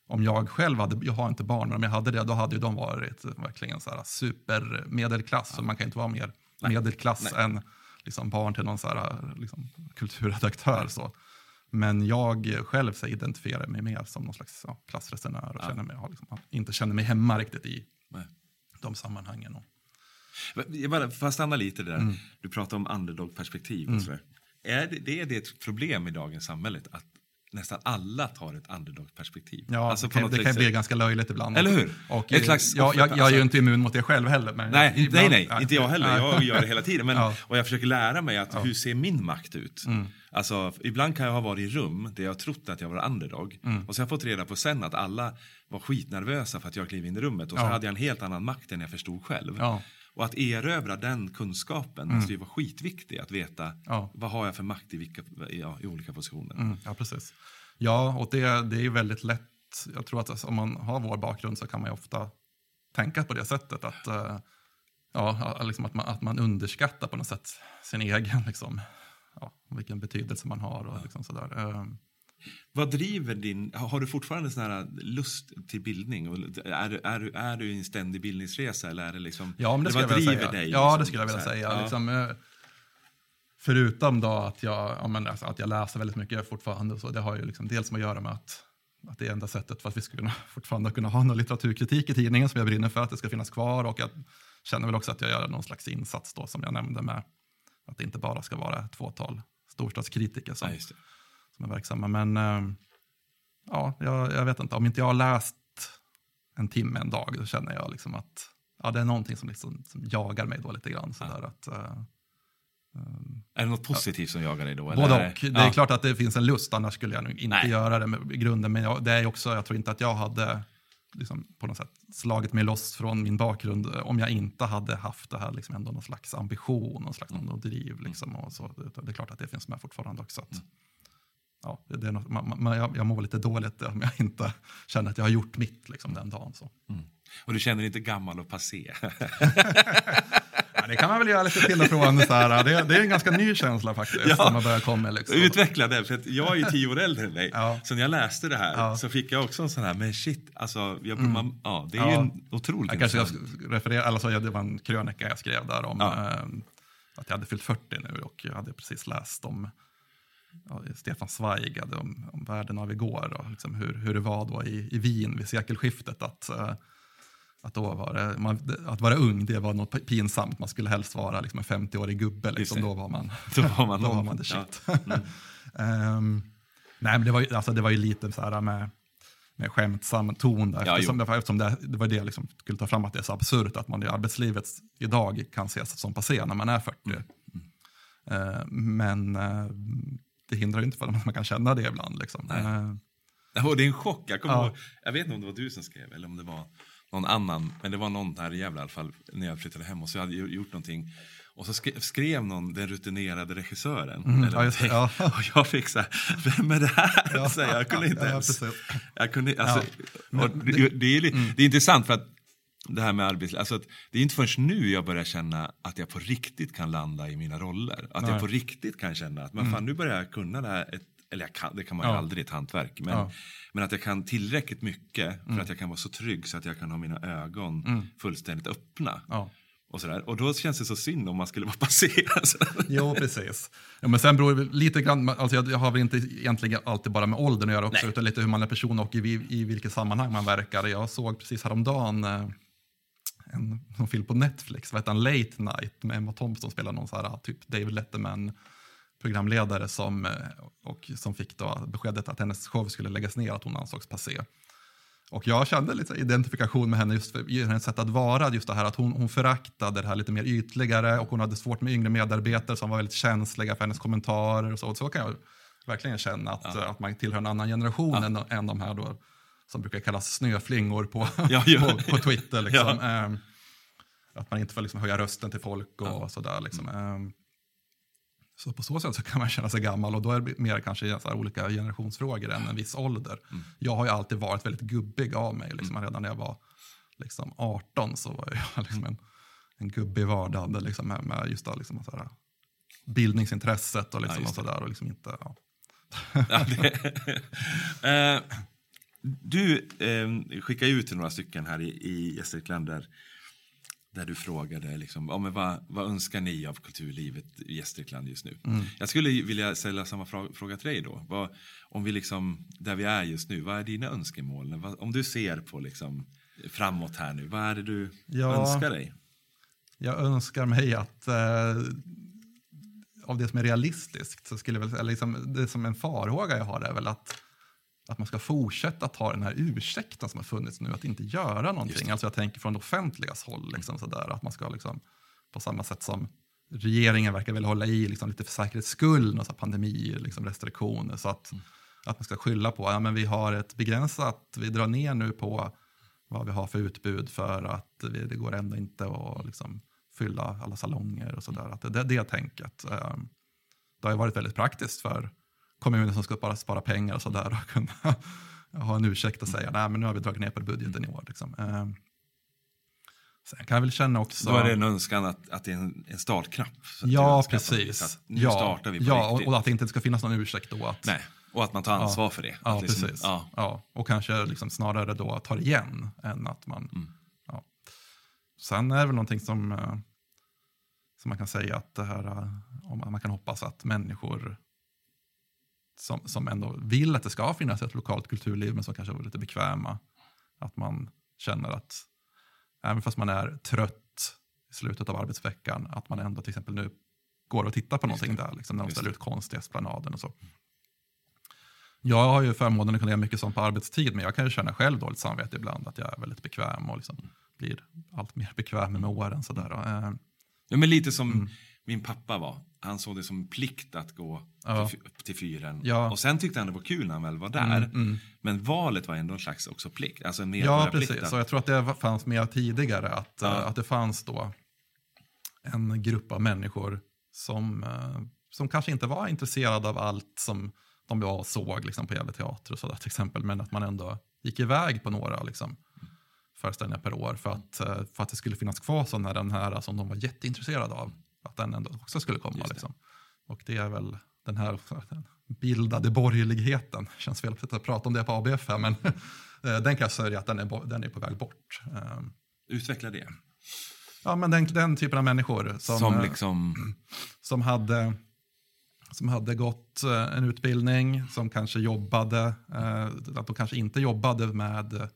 Om jag själv hade, jag har inte barn, men om jag hade det, då hade ju de varit verkligen så här supermedelklass. Så man kan inte vara mer medelklass än liksom barn till någon så här, liksom, kulturredaktör. Så. Men jag själv så identifierar mig mer som någon slags ja, klassresenär och känner mig, liksom, inte känner mig hemma riktigt i Nej. de sammanhangen. Och, Jag bara, får jag stanna lite där? Mm. Du pratar om underdog-perspektiv och sådär. Är det, det är det ett problem i dagens samhälle att nästan alla tar ett underdog-perspektiv? Ja, Alltså det kan, det kan bli ganska löjligt ibland. Eller hur? Och, Ett slags jag, jag, jag är ju alltså- inte immun mot det själv heller. Men Nej, ibland- nej, nej, inte jag heller. Jag gör det hela tiden. Men, Ja. Och jag försöker lära mig att hur ser min makt ut? Mm. Alltså, ibland kan jag ha varit i rum där jag trott att jag var underdog. Mm. Och så har jag fått reda på sen att alla var skitnervösa för att jag klev in i rummet. Och så Ja. hade jag en helt annan makt än jag förstod själv. Ja. Och att erövra den kunskapen måste ju vara skitviktig. Att veta Ja. vad har jag för makt i, vilka, ja, i olika positioner. Mm, ja, precis. Ja, och det, det är ju väldigt lätt. Jag tror att alltså, om man har vår bakgrund så kan man ju ofta tänka på det sättet. Att, eh, ja, liksom att, man, att man underskattar på något sätt sin egen, liksom, ja, vilken betydelse man har. Och liksom sådär. Vad driver din... Har du fortfarande sån här lust till bildning? Är, du- är, är du i en ständig bildningsresa? Eller är det liksom... Ja, men det eller skulle jag vilja säga. dig? ja, liksom, det skulle jag vilja säga. Ja. Liksom, eh, förutom då att jag, ja, men alltså, att jag läser väldigt mycket fortfarande, så det har ju liksom dels med att göra med att, att det är enda sättet för att vi ska kunna, fortfarande kunna ha någon litteraturkritik i tidningen som jag brinner för att det ska finnas kvar och jag känner väl också att jag gör någon slags insats då som jag nämnde med att det inte bara ska vara ett fåtal storstadskritiker som, Ja. Som är verksamma. Men eh, ja, jag, jag vet inte, om inte jag har läst en timme en dag, då känner jag liksom att ja, det är någonting som, liksom, som jagar mig då lite grann. Sådär, att, eh, Är det något positivt som jagar dig då? eller både och. det- är ja. klart att det finns en lust, annars skulle jag nog inte Nej. göra det med, i grunden. Men jag, det är också, jag tror inte att jag hade liksom, på något sätt slagit mig loss från min bakgrund om jag inte hade haft det här liksom, ändå någon slags ambition, någon slags någon driv. Liksom, och så. Det, är klart att det finns med fortfarande också. Att, ja, det är något, man, man, jag, jag mår lite dåligt om jag inte känner att jag har gjort mitt liksom, den dagen. Så. Och du känner dig inte gammal och passé? Ja, det kan man väl göra lite till och från. Så här. Det, det är en ganska ny känsla faktiskt, Ja. man börjar komma. Liksom. Utveckla det, för jag är ju tio år äldre än dig. Ja. Så när jag läste det här Ja. Mm. så fick jag också en sån här, men shit, alltså, jag, man, ja, det är ju en otroligt Jag kanske jag intressant- ska referera, alltså det var en krönika jag skrev där om eh, att jag hade fyllt 40 nu och jag hade precis läst om ja, Stefan Zweig hade om, om världen av igår och liksom hur, hur det var då i, i Wien vid sekelskiftet. Att, eh, att, då var det, man, att vara ung det var något pinsamt, man skulle helst vara liksom en 50-årig gubbe. Liksom, då var man, Då var man då var någon. man the Ja. shit. Ehm, nej, men det var, ju- alltså, det var ju lite så här med, med skämtsam ton där. Ja, eftersom eftersom det, det var det jag liksom skulle ta fram, att det är så absurt att man i arbetslivet idag kan ses som passé när man är 40. Mm. Eh, men eh, det hindrar ju inte för att man kan känna det ibland. Liksom. Nej. Eh, Och det är en chock. Jag, kommer Ja. ihåg, jag vet inte om det var du som skrev eller om det var någon annan. Men det var någon där jävla i alla fall när jag flyttade hem och så hade jag gjort någonting. Och så skrev, skrev någon den rutinerade regissören. Mm, eller ja, just ja. Och jag fick så här, vem är det här? Ja. Så jag kunde inte Ja, ens. Jag kunde, alltså, det, det- Mm. är, li- det är intressant för att det här med arbetsliv, alltså det är inte förrän nu jag börjar känna att jag på riktigt kan landa i mina roller. Att jag Nej. Mm. på riktigt kan känna att men fan, nu börjar jag kunna det här. Ett, eller jag kan, det kan man ju Ja. aldrig i ett hantverk. Men, Ja. men att jag kan tillräckligt mycket för att jag kan vara så trygg så att jag kan ha mina ögon fullständigt öppna. Mm. ja. Och, sådär. och då känns det så synd om man skulle vara. Alltså. Jo, precis. Ja, men sen beror det lite grann, alltså jag, jag har väl inte egentligen alltid bara med åldern att göra också, Nej. utan lite hur man är person och i, i vilket sammanhang man verkar. Jag såg precis häromdagen eh, en, en film på Netflix, vad heter den? Late Night, med Emma Thompson spelar någon så här, typ David Letterman programledare som, eh, och som fick då beskedet att hennes show skulle läggas ner, att hon ansågs passé. Och jag kände lite identifikation med henne just för hennes sätt att vara, just det här att hon, hon föraktade det här lite mer ytligare och hon hade svårt med yngre medarbetare som var väldigt känsliga för hennes kommentarer och så. Och så kan jag verkligen känna att, att man tillhör en annan generation än, än de här då, som brukar kallas snöflingor på, Ja, ja. på, på Twitter. Liksom. Ja. Ehm, att man inte får liksom höja rösten till folk och sådär. Liksom. Ehm, så på så sätt så kan man känna sig gammal och då är det mer kanske så olika generationsfrågor än en viss ålder. Jag har ju alltid varit väldigt gubbig av mig. Liksom. Redan när jag var liksom 18 så var jag liksom en, en gubbe i vardagen liksom, med, med just det, liksom, så här, bildningsintresset och, liksom, Ja, och sådär. Och liksom inte, ja. Ja, det, eh, du eh, skickade ut till några stycken här i, i Gästrikland där, där du frågade liksom, ja, men vad, vad önskar ni av kulturlivet i Gästrikland just nu? Jag skulle vilja ställa samma fråga, fråga till dig då. Vad, om vi liksom, där vi är just nu, vad är dina önskemål? Vad, om du ser på liksom, framåt här nu, vad är det du Ja. önskar dig? Jag önskar mig att eh, av det som är realistiskt, så skulle jag väl, eller liksom, det som en farhåga jag har är väl att, att man ska fortsätta ta den här ursäkten som har funnits nu, att inte göra någonting. Alltså jag tänker från det offentligas håll, liksom sådär, att man ska liksom, på samma sätt som regeringen verkar vilja hålla i liksom, lite för säkerhets skull, så pandemier, liksom, restriktioner, så att, att man ska skylla på ja, vi har ett begränsat, vi drar ner nu på vad vi har för utbud för att vi, det går ändå inte att liksom fylla alla salonger och sådär. Att det, det, det tänket. eh, Det har ju varit väldigt praktiskt för kommuner som ska bara spara pengar och sådär och kunna ha en ursäkt och säga nej men nu har vi dragit ner på budgeten i år. Liksom. Eh, Sen kan jag väl känna också... Då är det en önskan att, att det är en, en startknapp. Ja, precis. att Nu ja, startar vi på ja, och, riktigt. och att det inte ska finnas någon ursäkt då. Att, Nej, och att man tar ansvar för det. Ja, liksom- precis. Ja, Ja, och kanske liksom snarare då tar igen än att man... Mm. Ja. Sen är det väl någonting som, eh, som man kan säga att det här, eh, om man kan hoppas att människor som, som ändå vill att det ska finnas ett lokalt kulturliv men som kanske är lite bekväma, att man känner att även fast man är trött i slutet av arbetsveckan, att man ändå till exempel nu går och tittar på någonting där, liksom, när de Just ställer det. ut konst i Esplanaden och så. Jag har ju förmånen att kunna göra mycket sånt på arbetstid, men jag kan ju känna själv dåligt samvete ibland att jag är väldigt bekväm och liksom blir allt mer bekväm med åren. Sådär. Eh, Ja, men lite som Mm. Min pappa var. Han såg det som en plikt att gå Ja. till, till fyren. Ja. Och sen tyckte han det var kul när han väl var där. Mm, mm. Men valet var ändå en slags också plikt. Alltså en Ja, precis. Och jag tror att det fanns med tidigare, att, Ja. eh, att det fanns då en grupp av människor som, eh, som kanske inte var intresserade av allt som de var och såg liksom, på Gävle Teater och sådär till exempel, men att man ändå gick iväg på några liksom, föreställningar per år för att, eh, för att det skulle finnas kvar sådana den här som de var jätteintresserade av, att den ändå också skulle komma. Det. Liksom. Och det är väl den här den bildade borgerligheten, känns fel att prata om det på ABF här, men eh, den kan jag säga att den är, den är på väg bort. Eh, Utveckla det. Ja, men den, den typen av människor som, Som eh, liksom... som, hade, som hade gått eh, en utbildning, som kanske jobbade, att de kanske inte jobbade med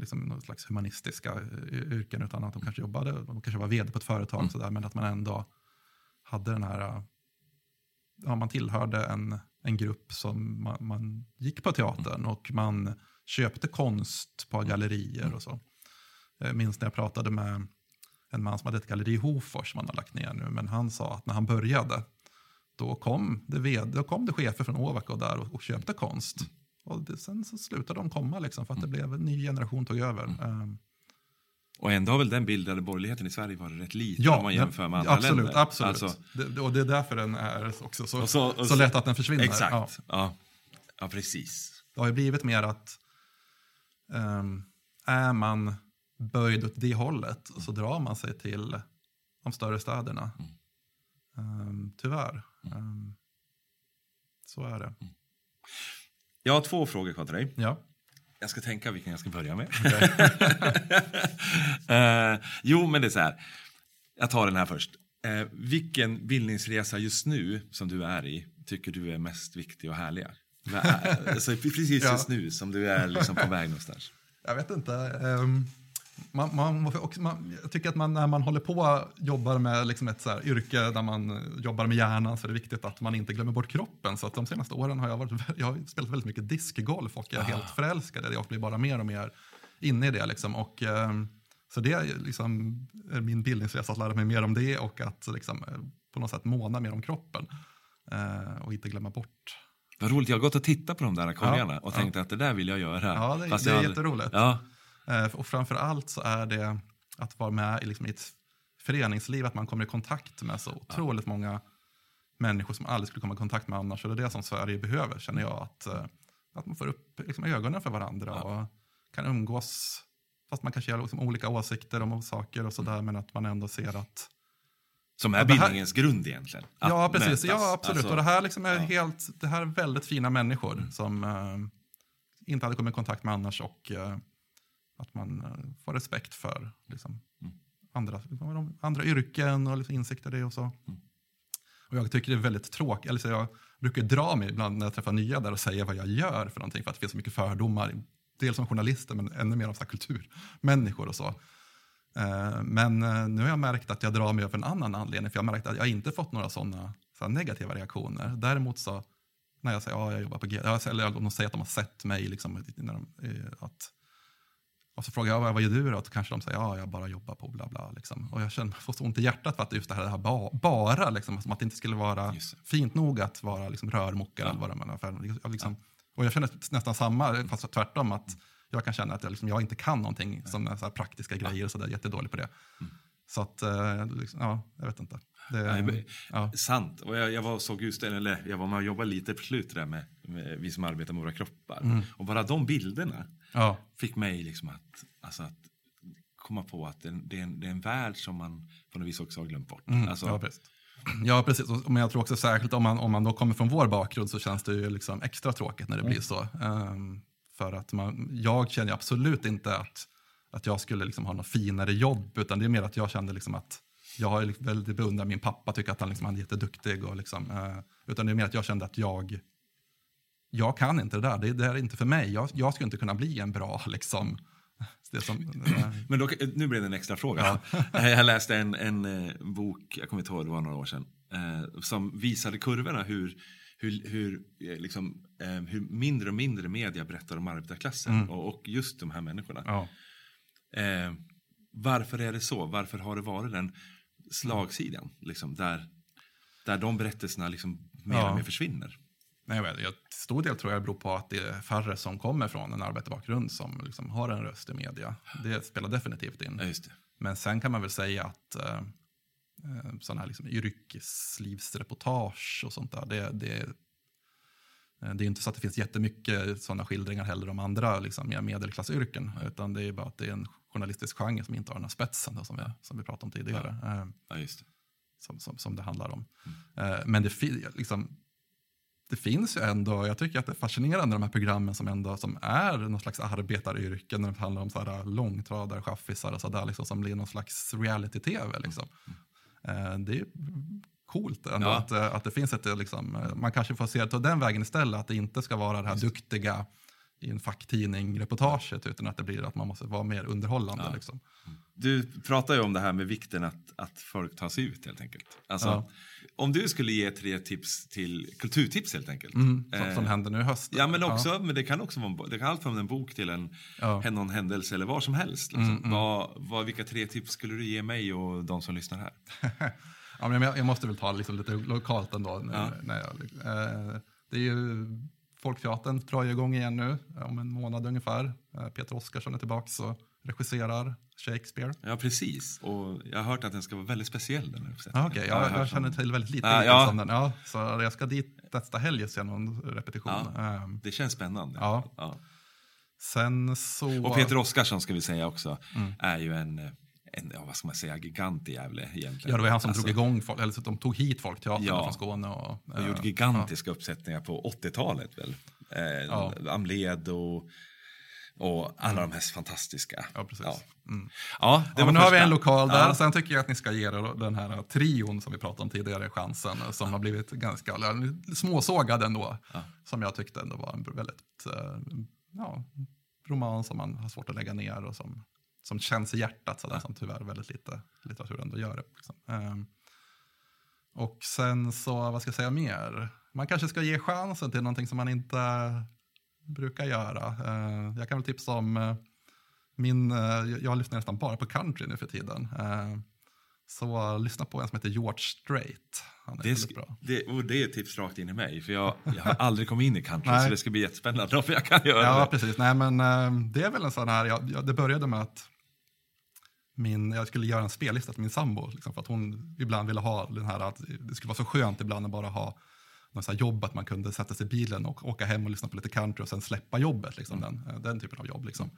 liksom någon slags humanistiska eh, yrken, utan att de kanske jobbade, de kanske var vd på ett företag, Mm. så där, men att man ändå hade den här, eh, ja, man tillhörde en, en grupp som man, man gick på teatern och man köpte konst på gallerier och så. Jag minns när jag pratade med en man som hade ett galleri i Hofors som han har lagt ner nu, men han sa att när han började, då kom det, ved, då kom det chefer från Ovako där och, och köpte konst. Och det, sen så slutade de komma liksom för att det blev en ny generation tog över. Ehm, Och ändå har väl den bildade borgerligheten i Sverige varit rätt liten ja, om man jämför med andra absolut, länder. Absolut, Alltså, det, och det är därför den är också så, Och så- och så, så- lätt att den försvinner. exakt. Ja. Ja. Ja. precis. Det har ju blivit mer att ehm, är man böjd åt det hållet så drar man sig till de större städerna. Ehm, tyvärr. Ehm, så är det. Jag har två frågor kvar till dig. Ja. Jag ska tänka vilken jag ska börja med. Eh, jo, men det är så här. Jag tar den här först. Eh, vilken bildningsresa just nu som du är i tycker du är mest viktig och härlig? Men, eh, alltså, precis Ja. just nu som du är liksom på väg någonstans. Jag vet inte. ehm, man, man, också, man, jag tycker att man, när man håller på och jobbar med liksom ett så yrke där man jobbar med hjärnan så är det viktigt att man inte glömmer bort kroppen. Så att de senaste åren har jag, varit, jag har spelat väldigt mycket diskgolf och jag är helt förälskad och blir bara mer och mer inne i det. Liksom. Och, ehm, så det är liksom min bildningsresa att lära mig mer om det och att liksom, eh, på något sätt måna mer om kroppen. eh, och inte glömma bort. Vad roligt, jag har gått och tittat på de där och ja. tänkt att det där vill jag göra. Ja, det, det jag är aldrig- jätteroligt. Ja, Och framför allt så är det att vara med i, liksom, i ett föreningsliv, att man kommer i kontakt med så otroligt många människor som aldrig skulle komma i kontakt med annars. Och det är det som Sverige behöver, känner jag. Att, eh, att man får upp liksom, ögonen för varandra och kan umgås, fast man kanske har liksom, olika åsikter om saker och sådär, men att man ändå ser att som är Ja, det här- bildningens grund egentligen. Ja, precis. mötas. Ja, absolut. Alltså, och det här, liksom är ja. Mm. helt, det här är väldigt fina människor som eh, inte hade kommit i kontakt med annars och eh, att man eh, får respekt för liksom, Mm. andra, andra yrken och liksom insikter i det och så. Mm. Och jag tycker det är väldigt tråkigt, eller så jag brukar dra mig ibland när jag träffar nya där och säga vad jag gör för någonting för att det finns så mycket fördomar. Dels som journalister men ännu mer om så här kulturmänniskor och så. Eh, Men eh, nu har jag märkt att jag drar mig av en annan anledning. För jag har märkt att jag inte fått några sådana så negativa reaktioner. Däremot så när jag säger att ja, jag jobbar på G, eller de säger att de har sett mig. Liksom, de, att, och så frågar jag vad gör du då? Och kanske de säger ja, jag bara jobbar på bla bla. Liksom. Och jag känner får så ont i hjärtat för att just det här, det här ba, bara, liksom, som att det inte skulle vara fint nog att vara liksom, rörmokare. Ja. Eller vad det är jag liksom, Och jag känner nästan samma, fast tvärtom. att jag kan känna att jag, liksom, jag inte kan någonting som så praktiska grejer och sådär, jättedålig på det. Så att, eh, liksom, ja, jag vet inte. Det, Nej, men- ja. Sant. Och jag, jag var såg just det, eller jag var med och jobbade lite på slutet där med, med vi som arbetar med våra kroppar. Mm. Och bara de bilderna Ja, fick mig liksom att, alltså att komma på att det, det, är, en, det är en värld som man på något vis också har glömt bort. Mm, alltså, ja, precis. Ja, precis. Men jag tror också särskilt om man, om man då kommer från vår bakgrund så känns det ju liksom extra tråkigt när det Mm. blir så. Ehm, för att man, jag känner absolut inte att, att jag skulle liksom ha något finare jobb, utan det är mer att jag kände liksom att jag har liksom väldigt beundrat min pappa, tycker att han, liksom, han är jätteduktig. Och liksom, eh, utan det är mer att jag kände att jag, jag kan inte det där, det, det här är inte för mig. Jag, jag skulle inte kunna bli en bra liksom, som, eh, Men då, nu blev det en extra fråga. Jag läste en, en eh, bok, jag kommer inte ihåg, det var några år sedan, eh, som visade kurvorna hur, hur, hur, eh, liksom, eh, hur mindre och mindre media berättar om arbetarklassen och, och just de här människorna. ja. Eh, varför är det så? Varför har det varit den slagsidan? Liksom, där, där de berättelserna liksom mer Ja. och mer försvinner. Nej, jag vet, jag, till stor del tror jag det beror på att det är färre som kommer från en arbetarbakgrund som liksom har en röst i media. Det spelar definitivt in. Ja. Men sen kan man väl säga att eh, eh, sådana här liksom yrkeslivsreportage och sånt där, det, det, det är inte så att det finns jättemycket sådana skildringar heller om andra liksom, mer medelklassyrken. Utan det är bara att det är en journalistisk genre som inte har den här spetsen då, som, vi, som vi pratade om tidigare. Eh, Ja, just det. som, som, som det handlar om. Eh, men det, liksom, det finns ju ändå, jag tycker att det är fascinerande de här programmen som ändå som är någon slags arbetaryrken när det handlar om så här långtradare, chaffisar och sådär, liksom, som blir någon slags reality-tv. Liksom. Eh, det är coolt ändå Ja. att, eh, att det finns ett, eh, liksom, eh, man kanske får se det den vägen istället, att det inte ska vara det här duktiga i en facktidning reportaget utan att det blir att man måste vara mer underhållande. Ja. Liksom. Du pratar ju om det här med vikten att, att folk tar sig ut helt enkelt. Alltså, Ja. Om du skulle ge tre tips till kulturtips helt enkelt. Mm, som, Eh, som händer nu i höst. Ja, men också, men det kan också vara det kan allt från en bok till en, Ja. någon händelse eller vad som helst. Liksom. Mm, mm. Vad, vad, vilka tre tips skulle du ge mig och de som lyssnar här? Ja, men jag, jag måste väl ta liksom lite lokalt ändå. nu Ja. När jag, eh, det är ju Folkteatern drar ju igång igen nu om en månad ungefär. Eh, Peter Oskarsson är tillbaka och regisserar Shakespeare. Ja, precis. Och jag har hört att den ska vara väldigt speciell den här. Ah, har jag, hört jag känner till väldigt lite Ah, ja. om den. Ja, så jag ska dit nästa helg och se någon repetition. Ja. Eh, Det känns spännande. Ja. Ja. sen så... Och Peter Oskarsson ska vi säga också, Mm. är ju en, en ja, vad ska man säga, gigant i Gävle egentligen. Ja, det var han som Alltså, drog igång, folk, eller så de tog hit Folkteatern Ja. från Skåne. Och, Och eh, gjorde gigantiska uppsättningar på 80-talet väl? Eh, Ja. Amled och, och alla de här fantastiska. Ja, precis. Ja, Mm. ja det Ja, nu har vi en lokal där. Ja. Sen tycker jag att ni ska ge den här trion som vi pratade om tidigare, chansen, som har blivit ganska småsågad ändå. Ja. Som jag tyckte ändå var en väldigt eh, ja, roman som man har svårt att lägga ner och som, som känns i hjärtat, sådär, som tyvärr väldigt lite litteratur ändå gör det. Liksom. Ehm, och sen så, vad ska jag säga mer? Man kanske ska ge chansen till någonting som man inte brukar göra. Eh, jag kan väl tipsa om eh, min, eh, jag- jag lyssnar nästan bara på country nu för tiden. Så lyssna på en som heter George Strait. Han är Det, väldigt bra. det, och det är ett tips rakt in i mig, för jag, jag har aldrig kommit in i country, så det ska bli jättespännande om jag kan göra Ja, det. precis. Nej, men eh, det är väl en sån här, jag, jag, det började med att min, jag skulle göra en spellista till min sambo, liksom, för att hon ibland ville ha den här, att det skulle vara så skönt ibland att bara ha någon sån här jobb, att man kunde sätta sig i bilen och åka hem och lyssna på lite country och sen släppa jobbet, liksom, den, eh, den typen av jobb. Liksom.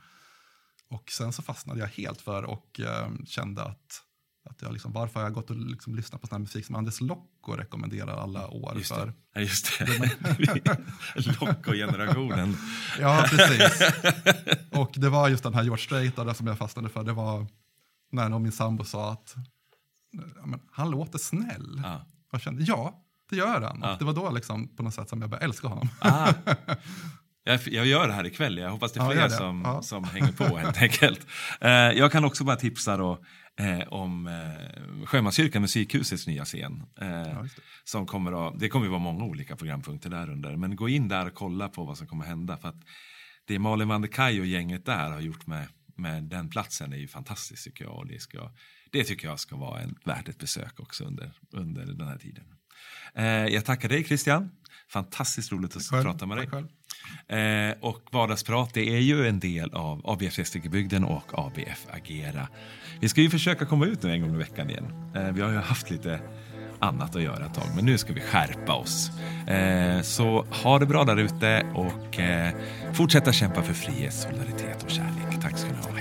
Och sen så fastnade jag helt för och eh, kände att, att jag liksom, varför har jag gått och liksom lyssnat på sån här musik som Anders Locko rekommenderar alla år Just för? det. Ja, just det. Locko-generationen. Ja, precis. Och det var just den här George Strait där som jag fastnade för. Det var när någon min sambo sa att ja, men, han låter snäll. Ja. Och jag kände, ja, det gör han. Ja. Och det var då liksom, på något sätt som jag började älska honom. Ah. Jag, jag gör det här ikväll. Jag hoppas det är Ja, fler det. som, Ja. som hänger på helt enkelt. Eh, jag kan också bara tipsa då, eh, om eh, Sjömanskyrkan Musikhusets nya scen. Eh, Ja, som kommer att, det kommer att vara många olika programpunkter där under. Men gå in där och kolla på vad som kommer hända. För att det Malin van der Kaj och gänget där har gjort med, med den platsen är ju fantastiskt tycker jag. Och det, ska, det tycker jag ska vara en, värt ett besök också under, under den här tiden. Eh, jag tackar dig Christian. Fantastiskt roligt att Själv. prata med dig. Eh, och Vardagsprat det är ju en del av ABF Gästrikebygden och ABF Agera. Vi ska ju försöka komma ut nu en gång i veckan igen. Eh, vi har ju haft lite annat att göra ett tag, men nu ska vi skärpa oss. Eh, så ha det bra där ute och eh, fortsätta kämpa för frihet, solidaritet och kärlek. Tack ska ni ha.